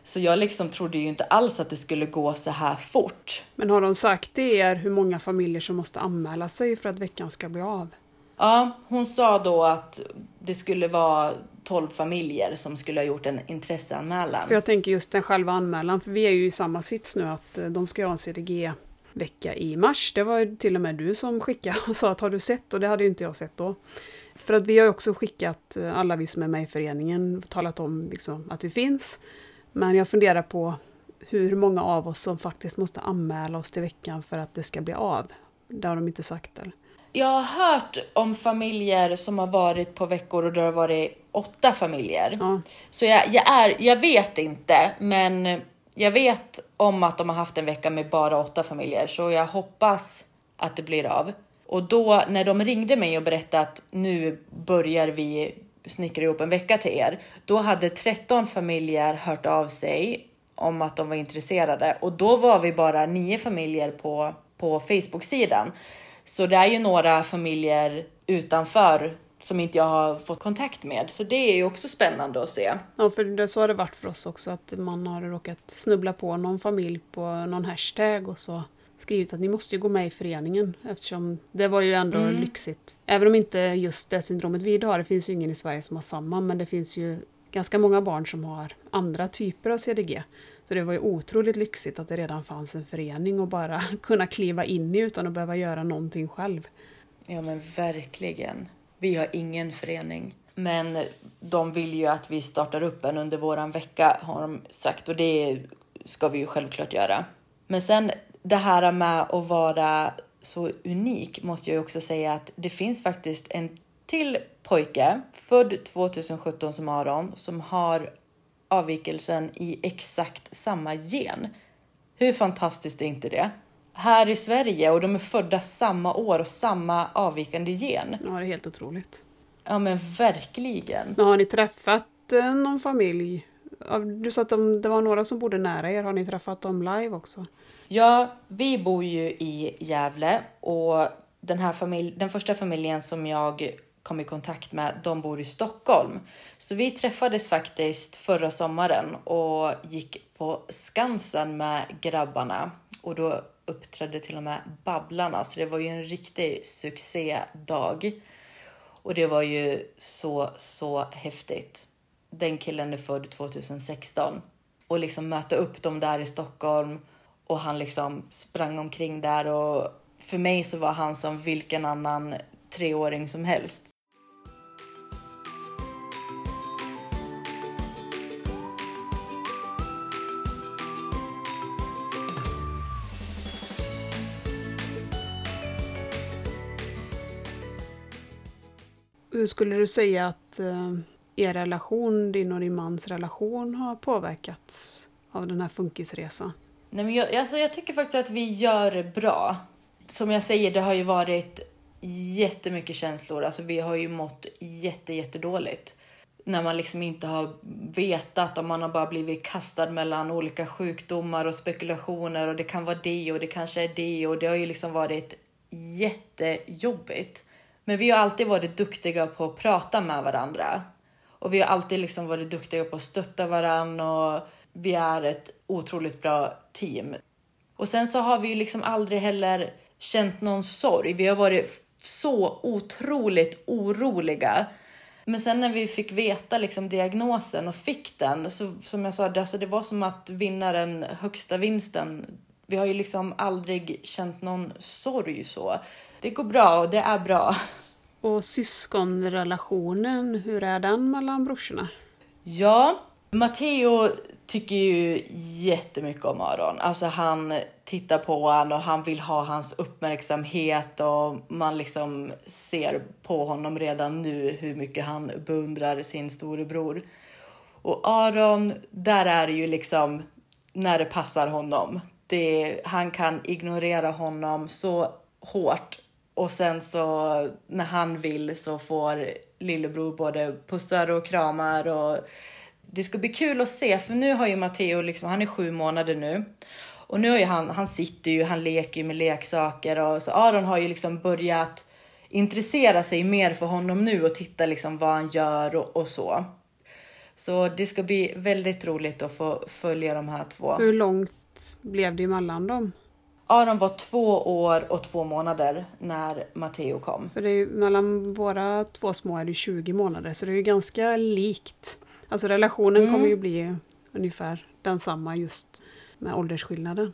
Så jag liksom trodde ju inte alls att det skulle gå så här fort. Men har de sagt till er hur många familjer som måste anmäla sig för att veckan ska bli av? Ja, hon sa då att det skulle vara 12 familjer som skulle ha gjort en intresseanmälan. För jag tänker just den själva anmälan, för vi är ju i samma sits nu att eh, de ska ha en CDG-vecka i mars. Det var ju till och med du som skickade och sa att har du sett? Och det hade ju inte jag sett då. För att vi har också skickat, eh, alla vi som är med i föreningen, talat om liksom att vi finns. Men jag funderar på hur många av oss som faktiskt måste anmäla oss till veckan för att det ska bli av. Det har de inte sagt eller? Jag har hört om familjer som har varit på veckor och det har varit åtta familjer. Ja. Så jag, jag, är, jag vet inte, men jag vet om att de har haft en vecka med bara åtta familjer, så jag hoppas att det blir av. Och då när de ringde mig och berättade att nu börjar vi snickra ihop en vecka till er, då hade 13 familjer hört av sig om att de var intresserade och då var vi bara nio familjer på, på Facebook-sidan. Så det är ju några familjer utanför som inte jag har fått kontakt med, så det är ju också spännande att se. Ja, för det, så har det varit för oss också, att man har råkat snubbla på någon familj på någon hashtag och så skrivit att ni måste ju gå med i föreningen eftersom det var ju ändå Mm. lyxigt. Även om inte just det syndromet vi har, det finns ju ingen i Sverige som har samma, men det finns ju ganska många barn som har andra typer av CDG. Så det var ju otroligt lyxigt att det redan fanns en förening och bara <laughs> kunna kliva in i utan att behöva göra någonting själv. Ja men verkligen. Vi har ingen förening. Men de vill ju att vi startar upp en under våran vecka har de sagt och det ska vi ju självklart göra. Men sen det här med att vara så unik måste jag ju också säga att det finns faktiskt en till pojke född 2017 som Aron som har avvikelsen i exakt samma gen. Hur fantastiskt är inte det? Här i Sverige och de är födda samma år och samma avvikande gen. Ja, det är helt otroligt. Ja men verkligen. Men har ni träffat eh, någon familj? Du sa att de, det var några som bodde nära er. Har ni träffat dem live också? Ja, vi bor ju i Gävle och den här familj, den första familjen som jag kom i kontakt med, de bor i Stockholm. Så vi träffades faktiskt förra sommaren och gick på Skansen med grabbarna och då uppträdde till och med Babblarna, så det var ju en riktig succédag. Och det var ju så, så häftigt. Den killen är född 2016 och liksom möta upp dem där i Stockholm och han liksom sprang omkring där och för mig så var han som vilken annan treåring som helst. Hur skulle du säga att eh, er relation, din och din mans relation, har påverkats av den här funkisresan? Nej, men jag, alltså jag tycker faktiskt att vi gör det bra. Som jag säger, det har ju varit jättemycket känslor. Alltså vi har ju mått jätte, jättedåligt. När man liksom inte har vetat om man har bara blivit kastad mellan olika sjukdomar och spekulationer och det kan vara det och det kanske är det och det har ju liksom varit jättejobbigt. Men vi har alltid varit duktiga på att prata med varandra och vi har alltid liksom varit duktiga på att stötta varandra och vi är ett otroligt bra team. Och sen så har vi liksom aldrig heller känt någon sorg. Vi har varit så otroligt oroliga. Men sen när vi fick veta liksom diagnosen och fick den, så som jag sa, det, alltså det var som att vinna den högsta vinsten. Vi har ju liksom aldrig känt någon sorg så. Det går bra och det är bra. Och syskonrelationen, hur är den mellan brorsorna? Ja, Matteo tycker ju jättemycket om Aron. Alltså han tittar på honom och han vill ha hans uppmärksamhet och man liksom ser på honom redan nu hur mycket han beundrar sin storebror. Och Aron, där är det ju liksom när det passar honom. Det, han kan ignorera honom så hårt och sen så när han vill så får lillebror både pussar och kramar och det ska bli kul att se för nu har ju Matteo liksom, han är sju månader nu och nu har ju han, han sitter ju, han leker ju med leksaker och så Aron har ju liksom börjat intressera sig mer för honom nu och titta liksom vad han gör och, och så. Så det ska bli väldigt roligt att få följa de här två. Hur långt blev det emellan dem? Aron var två år och två månader när Matteo kom. För det är ju, mellan våra två små är det 20 månader så det är ju ganska likt. Alltså relationen mm. kommer ju bli ungefär densamma just med åldersskillnaden.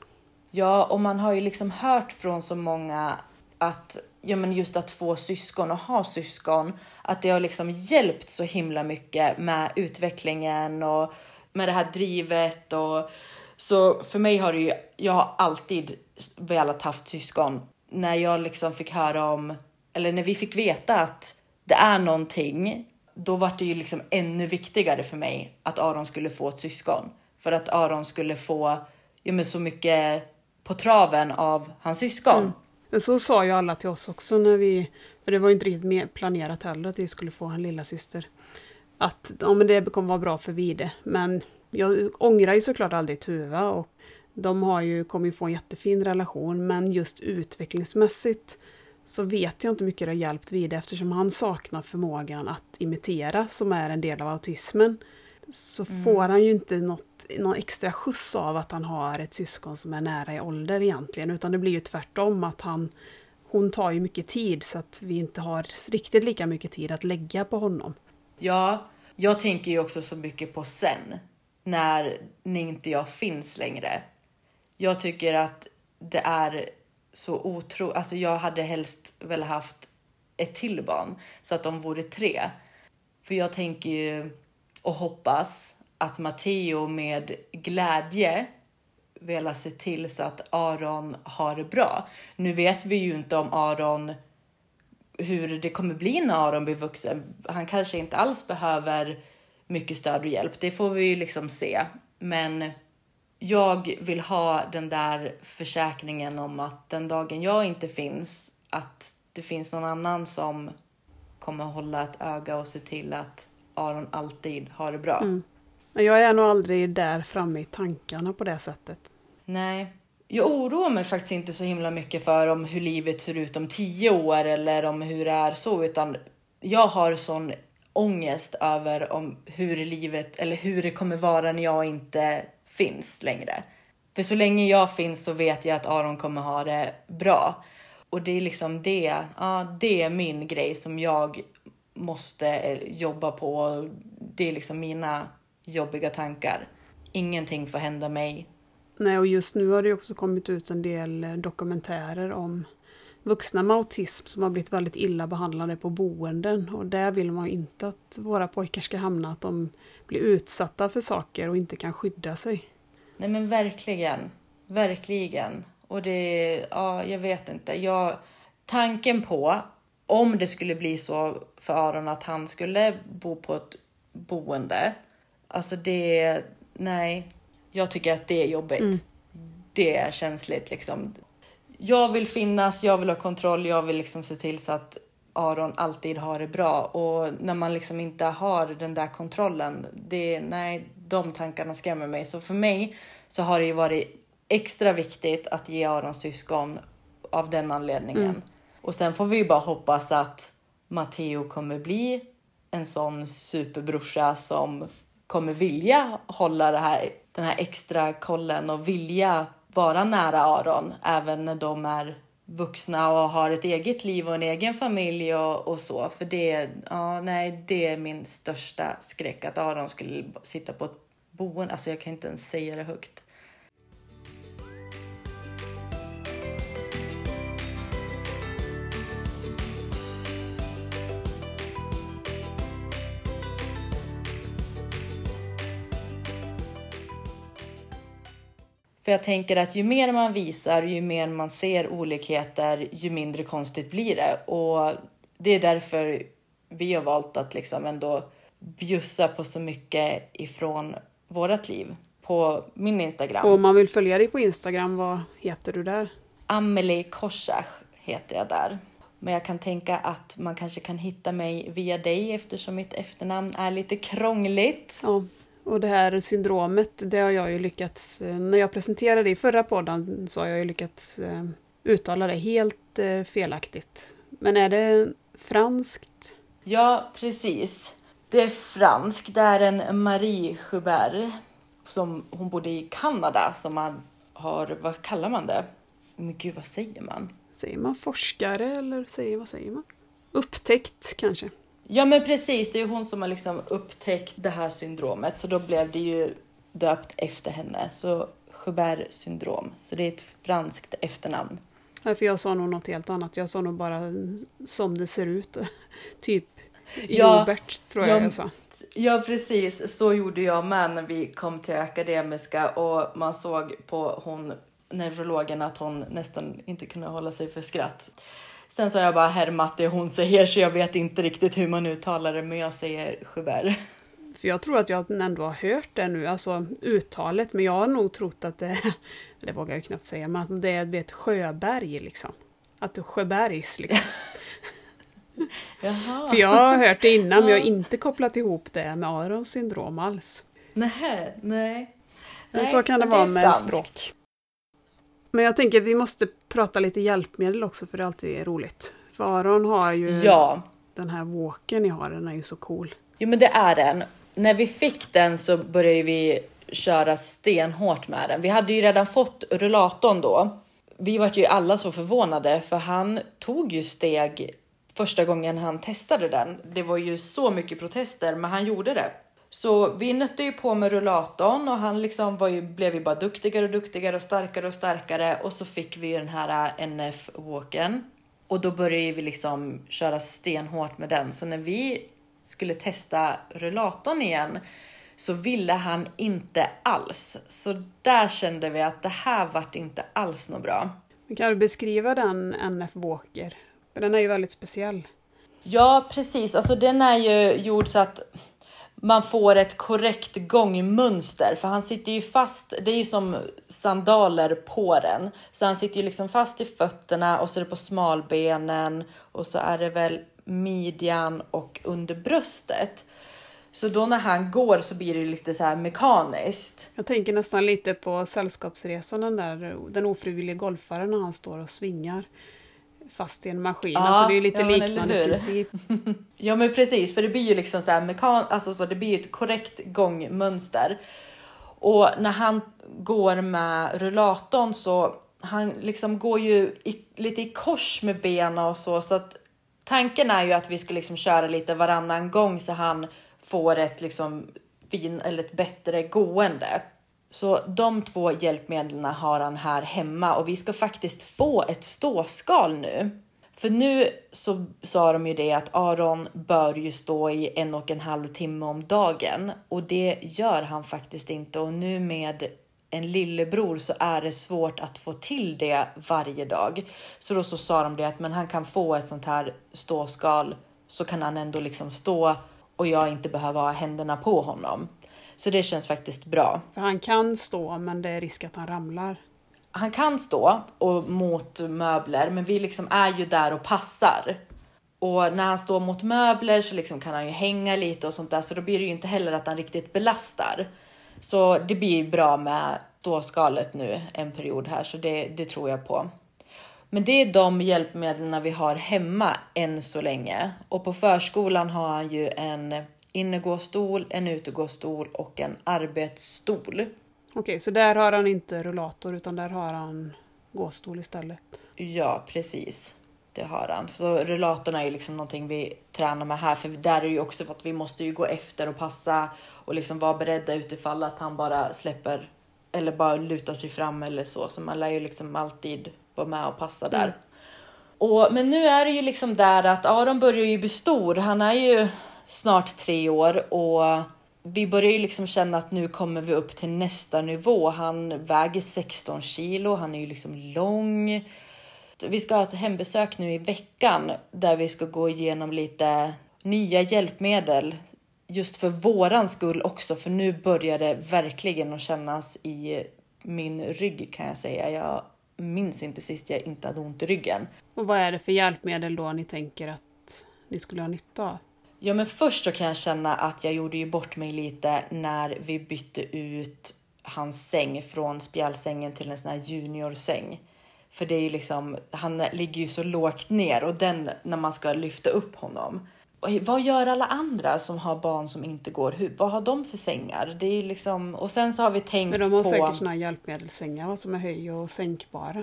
Ja, och man har ju liksom hört från så många att ja, men just att få syskon och ha syskon, att det har liksom hjälpt så himla mycket med utvecklingen och med det här drivet och så för mig har det ju, jag har alltid velat haft syskon. När jag liksom fick höra om, eller när vi fick veta att det är någonting, då var det ju liksom ännu viktigare för mig att Aron skulle få ett syskon. För att Aron skulle få ja, men så mycket på traven av hans syskon. Mm. Så sa ju alla till oss också när vi, för det var ju inte riktigt planerat heller att vi skulle få en lilla syster. Att ja, men det kommer vara bra för Vide. Men jag ångrar ju såklart aldrig Tuva och de har ju, kommer ju få en jättefin relation men just utvecklingsmässigt så vet jag inte mycket det har hjälpt Vide eftersom han saknar förmågan att imitera som är en del av autismen. Så mm. får han ju inte något, någon extra skjuts av att han har ett syskon som är nära i ålder egentligen utan det blir ju tvärtom att han hon tar ju mycket tid så att vi inte har riktigt lika mycket tid att lägga på honom. Ja, jag tänker ju också så mycket på sen när inte jag finns längre. Jag tycker att det är så otro... Alltså jag hade helst väl haft ett till barn så att de vore tre. För jag tänker ju och hoppas att Matteo med glädje velat se till så att Aron har det bra. Nu vet vi ju inte om Aron hur det kommer bli när Aron blir vuxen. Han kanske inte alls behöver mycket stöd och hjälp. Det får vi ju liksom se. Men jag vill ha den där försäkringen om att den dagen jag inte finns, att det finns någon annan som kommer hålla ett öga och se till att Aron alltid har det bra. Mm. Men jag är nog aldrig där framme i tankarna på det sättet. Nej. Jag oroar mig faktiskt inte så himla mycket för om hur livet ser ut om tio år eller om hur det är så, utan jag har sån ångest över om hur livet eller hur det kommer vara när jag inte finns längre. För så länge jag finns så vet jag att Aron kommer ha det bra. Och det är liksom det, ja, det är min grej som jag måste eh, jobba på. Det är liksom mina jobbiga tankar. Ingenting får hända mig. Nej, och just nu har det också kommit ut en del eh, dokumentärer om vuxna med autism som har blivit väldigt illa behandlade på boenden. Och där vill man ju inte att våra pojkar ska hamna, att de blir utsatta för saker och inte kan skydda sig. Nej men verkligen, verkligen. Och det, ja jag vet inte. Jag, tanken på om det skulle bli så för Aron att han skulle bo på ett boende. Alltså det, nej, jag tycker att det är jobbigt. Mm. Det är känsligt liksom jag vill finnas, jag vill ha kontroll, jag vill liksom se till så att Aron alltid har det bra och när man liksom inte har den där kontrollen, det, nej, de tankarna skrämmer mig. Så för mig så har det ju varit extra viktigt att ge Arons syskon av den anledningen. Mm. Och sen får vi ju bara hoppas att Matteo kommer bli en sån superbrorsa som kommer vilja hålla det här, den här extra kollen och vilja vara nära Aron även när de är vuxna och har ett eget liv och en egen familj och, och så. För det, ja, nej, det är min största skräck att Aron skulle sitta på ett boende. Alltså jag kan inte ens säga det högt. För jag tänker att ju mer man visar, ju mer man ser olikheter, ju mindre konstigt blir det. Och det är därför vi har valt att liksom ändå bjussa på så mycket ifrån vårt liv på min Instagram. Och om man vill följa dig på Instagram, vad heter du där? Amelie Korsach heter jag där. Men jag kan tänka att man kanske kan hitta mig via dig eftersom mitt efternamn är lite krångligt. Ja, och det här syndromet, det har jag ju lyckats, eh, när jag presenterade det i förra podden så har jag ju lyckats eh, uttala det helt eh, felaktigt. Men är det franskt? Ja, precis. Det är franskt. Det är en Marie Joubert som hon bodde i Kanada som man har, vad kallar man det? Men gud, vad säger man? Säger man forskare eller säger, vad säger man? Upptäckt kanske? Ja men precis, det är hon som har liksom upptäckt det här syndromet så då blev det ju döpt efter henne. Så Joubert syndrom, så det är ett franskt efternamn. Ja, för jag sa nog något helt annat, jag sa nog bara som det ser ut. <laughs> typ ja, tror jag ja, jag sa. Ja precis, så gjorde jag med när vi kom till Akademiska och man såg på hon neurologen att hon nästan inte kunde hålla sig för skratt. Sen så har jag bara härmat det hon säger så jag vet inte riktigt hur man uttalar det men jag säger Joubert. För jag tror att jag ändå har hört det nu, alltså uttalet, men jag har nog trott att det, <laughs> det vågar jag knappt säga, men att det är ett Sjöberg liksom. Att det är Sjöbergs liksom. <laughs> För jag har hört det innan, men jag har inte kopplat ihop det med Arons syndrom alls. Nej, nej. Men så kan det vara med fransk. språk. Men jag tänker att vi måste prata lite hjälpmedel också för det är alltid roligt. För Aron har ju ja. den här walken ni har, den är ju så cool. Jo men det är den. När vi fick den så började vi köra stenhårt med den. Vi hade ju redan fått rullatorn då. Vi var ju alla så förvånade för han tog ju steg första gången han testade den. Det var ju så mycket protester, men han gjorde det. Så vi nötte ju på med rullatorn och han liksom var ju, blev ju bara duktigare och duktigare och starkare och starkare och så fick vi ju den här äh, NF-walken och då började vi liksom köra stenhårt med den. Så när vi skulle testa rullatorn igen så ville han inte alls. Så där kände vi att det här vart inte alls något bra. Kan du beskriva den NF Walker? Den är ju väldigt speciell. Ja, precis. Alltså den är ju gjord så att man får ett korrekt gångmönster för han sitter ju fast. Det är ju som sandaler på den, så han sitter ju liksom fast i fötterna och så är det på smalbenen och så är det väl midjan och under bröstet. Så då när han går så blir det lite så här mekaniskt. Jag tänker nästan lite på Sällskapsresan, den där den ofrivillige golfaren när han står och svingar fast i en maskin. Ja, alltså det är lite ja, liknande princip. <laughs> ja men precis, för det blir ju liksom så här mekan alltså så det blir ju ett korrekt gångmönster. Och när han går med rullatorn så han liksom går ju i, lite i kors med benen och så så att tanken är ju att vi ska liksom köra lite varannan gång så han får ett liksom fin eller ett bättre gående. Så de två hjälpmedlen har han här hemma och vi ska faktiskt få ett ståskal nu. För nu så sa de ju det att Aron bör ju stå i en och en halv timme om dagen och det gör han faktiskt inte och nu med en lillebror så är det svårt att få till det varje dag. Så då så sa de det att men han kan få ett sånt här ståskal så kan han ändå liksom stå och jag inte behöver ha händerna på honom. Så det känns faktiskt bra. För han kan stå, men det är risk att han ramlar. han kan stå och mot möbler, men vi liksom är ju där och passar. Och när han står mot möbler så liksom kan han ju hänga lite och sånt där, så då blir det ju inte heller att han riktigt belastar. Så det blir bra med ståskalet nu en period här, så det, det tror jag på. Men det är de hjälpmedlen vi har hemma än så länge. Och på förskolan har han ju en innergåstol, en utegåstol och en arbetsstol. Okej, så där har han inte rullator utan där har han gåstol istället? Ja, precis. Det har han. Så rullatorn är ju liksom någonting vi tränar med här, för där är det ju också för att vi måste ju gå efter och passa och liksom vara beredda utifall att han bara släpper eller bara lutar sig fram eller så. Så man lär ju liksom alltid vara med och passa där. Mm. Och, men nu är det ju liksom där att Aron börjar ju bli stor. Han är ju snart tre år och vi börjar ju liksom känna att nu kommer vi upp till nästa nivå. Han väger 16 kilo, han är ju liksom lång. Vi ska ha ett hembesök nu i veckan där vi ska gå igenom lite nya hjälpmedel just för våran skull också, för nu börjar det verkligen att kännas i min rygg kan jag säga. Jag minns inte sist jag inte hade ont i ryggen. Och vad är det för hjälpmedel då ni tänker att ni skulle ha nytta av? Ja, men först så kan jag känna att jag gjorde ju bort mig lite när vi bytte ut hans säng från spjälsängen till en sån här juniorsäng. För det är ju liksom, han ligger ju så lågt ner och den när man ska lyfta upp honom. vad gör alla andra som har barn som inte går hud? Vad har de för sängar? Det är liksom, och sen så har vi tänkt Men de har på... säkert såna här hjälpmedelssängar som är höj och sänkbara.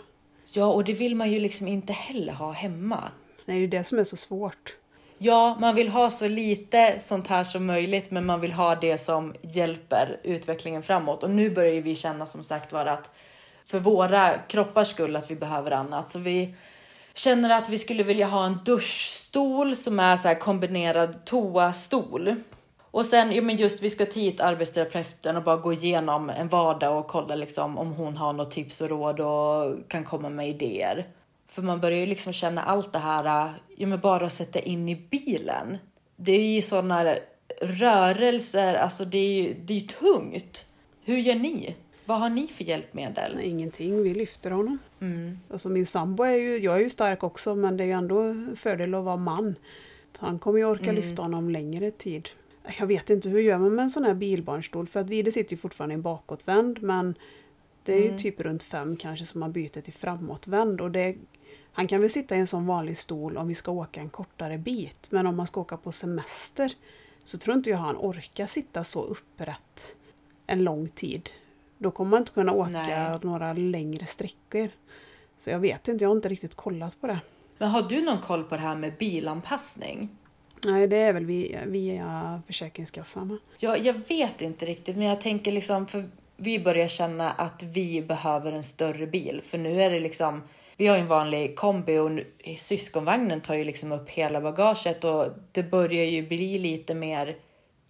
Ja, och det vill man ju liksom inte heller ha hemma. Nej, det är det som är så svårt. Ja, man vill ha så lite sånt här som möjligt, men man vill ha det som hjälper utvecklingen framåt. Och nu börjar vi känna som sagt var att för våra kroppars skull att vi behöver annat. Så vi känner att vi skulle vilja ha en duschstol som är så här kombinerad toastol. Och sen, ja men just vi ska ta hit arbetsterapeuten och bara gå igenom en vardag och kolla liksom om hon har något tips och råd och kan komma med idéer. För man börjar ju liksom känna allt det här, ja men bara att sätta in i bilen. Det är ju sådana rörelser, alltså det är ju det är tungt. Hur gör ni? Vad har ni för hjälpmedel? Nej, ingenting, vi lyfter honom. Mm. Alltså min sambo är ju, jag är ju stark också men det är ju ändå fördel att vara man. Han kommer ju orka mm. lyfta honom längre tid. Jag vet inte, hur gör man med en sån här bilbarnstol? För att Vide sitter ju fortfarande i bakåtvänd men det är ju mm. typ runt fem kanske som man byter till framåtvänd och det han kan väl sitta i en sån vanlig stol om vi ska åka en kortare bit, men om man ska åka på semester så tror inte jag han orkar sitta så upprätt en lång tid. Då kommer man inte kunna åka Nej. några längre sträckor. Så jag vet inte, jag har inte riktigt kollat på det. Men har du någon koll på det här med bilanpassning? Nej, det är väl via, via Försäkringskassan. Ja, jag vet inte riktigt, men jag tänker liksom, för vi börjar känna att vi behöver en större bil, för nu är det liksom vi har ju en vanlig kombi och syskonvagnen tar ju liksom upp hela bagaget och det börjar ju bli lite mer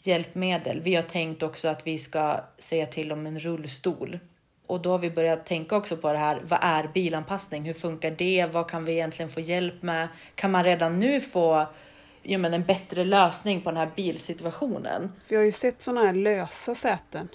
hjälpmedel. Vi har tänkt också att vi ska säga till om en rullstol och då har vi börjat tänka också på det här. Vad är bilanpassning? Hur funkar det? Vad kan vi egentligen få hjälp med? Kan man redan nu få ja, men en bättre lösning på den här bilsituationen? För jag har ju sett sådana här lösa säten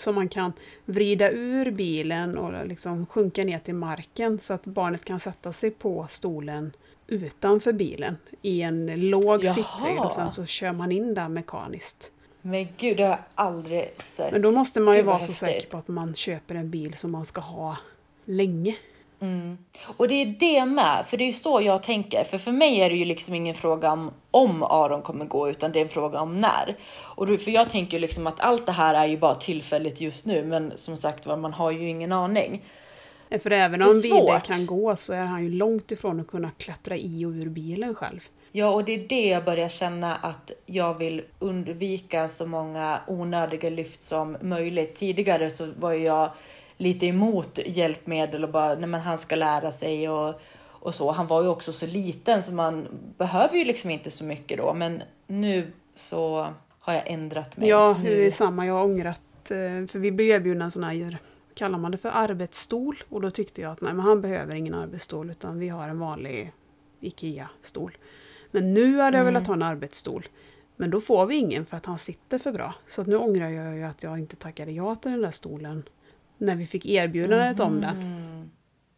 som man kan vrida ur bilen och liksom sjunka ner till marken så att barnet kan sätta sig på stolen utanför bilen i en låg sitthöjd och sen så kör man in där mekaniskt. Men gud, det har jag aldrig sett. Men då måste man ju vara så säker på att man köper en bil som man ska ha länge. Mm. Och det är det med, för det är ju så jag tänker. För för mig är det ju liksom ingen fråga om om Aron kommer gå, utan det är en fråga om när. Och då, för jag tänker ju liksom att allt det här är ju bara tillfälligt just nu, men som sagt var, man har ju ingen aning. För även om Vide kan gå så är han ju långt ifrån att kunna klättra i och ur bilen själv. Ja, och det är det jag börjar känna att jag vill undvika så många onödiga lyft som möjligt. Tidigare så var jag lite emot hjälpmedel och bara, nej men han ska lära sig och, och så. Han var ju också så liten så man behöver ju liksom inte så mycket då. Men nu så har jag ändrat mig. Ja, det är samma. Jag har ångrat. Eh, för vi blev erbjudna en sån här, kallar man det för arbetsstol? Och då tyckte jag att nej, men han behöver ingen arbetsstol utan vi har en vanlig IKEA-stol. Men nu hade jag mm. velat ha en arbetsstol. Men då får vi ingen för att han sitter för bra. Så att nu ångrar jag ju att jag inte tackade ja till den där stolen när vi fick erbjudandet mm. om den.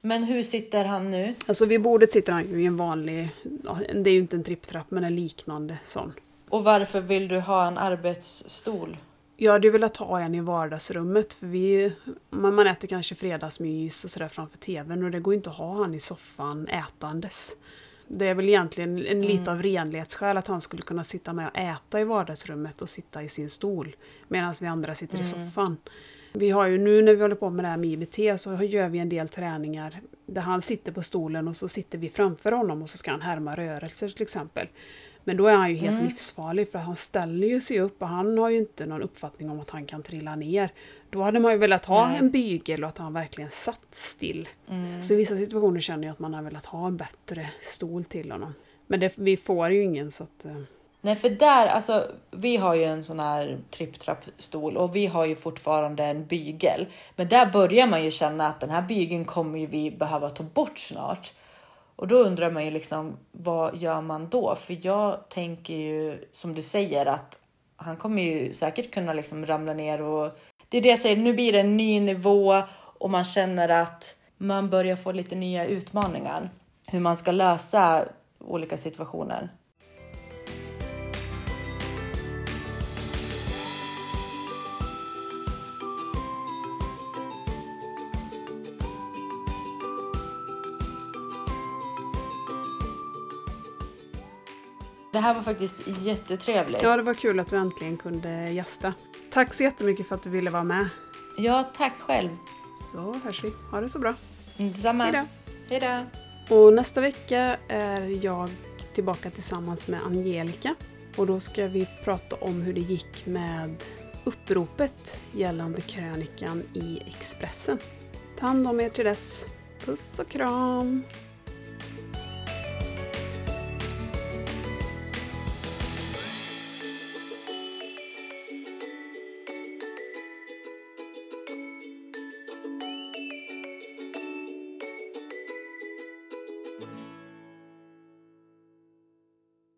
Men hur sitter han nu? Alltså vid bordet sitter han ju i en vanlig, det är ju inte en tripptrapp men en liknande sån. Och varför vill du ha en arbetsstol? Jag hade velat ha en i vardagsrummet för vi, man äter kanske fredagsmys och sådär framför tvn och det går inte att ha han i soffan ätandes. Det är väl egentligen en lite av renlighetsskäl att han skulle kunna sitta med och äta i vardagsrummet och sitta i sin stol medan vi andra sitter i soffan. Vi har ju nu när vi håller på med det här med IBT så gör vi en del träningar där han sitter på stolen och så sitter vi framför honom och så ska han härma rörelser till exempel. Men då är han ju helt livsfarlig för han ställer ju sig upp och han har ju inte någon uppfattning om att han kan trilla ner. Då hade man ju velat ha Nej. en bygel och att han verkligen satt still. Så i vissa situationer känner jag att man har velat ha en bättre stol till honom. Men det, vi får ju ingen så att... Nej, för där, alltså, vi har ju en sån här tripptrappstol och vi har ju fortfarande en bygel. Men där börjar man ju känna att den här bygeln kommer ju vi behöva ta bort snart. Och då undrar man ju liksom, vad gör man då? För jag tänker ju, som du säger, att han kommer ju säkert kunna liksom ramla ner och det är det jag säger, nu blir det en ny nivå och man känner att man börjar få lite nya utmaningar. Hur man ska lösa olika situationer. Det här var faktiskt jättetrevligt. Ja, det var kul att vi äntligen kunde gästa. Tack så jättemycket för att du ville vara med. Ja, tack själv. Så hörs vi. Ha det så bra. Mm, Detsamma. Hejdå. Hej då. Och nästa vecka är jag tillbaka tillsammans med Angelica. Och då ska vi prata om hur det gick med uppropet gällande krönikan i Expressen. Ta hand om er till dess. Puss och kram!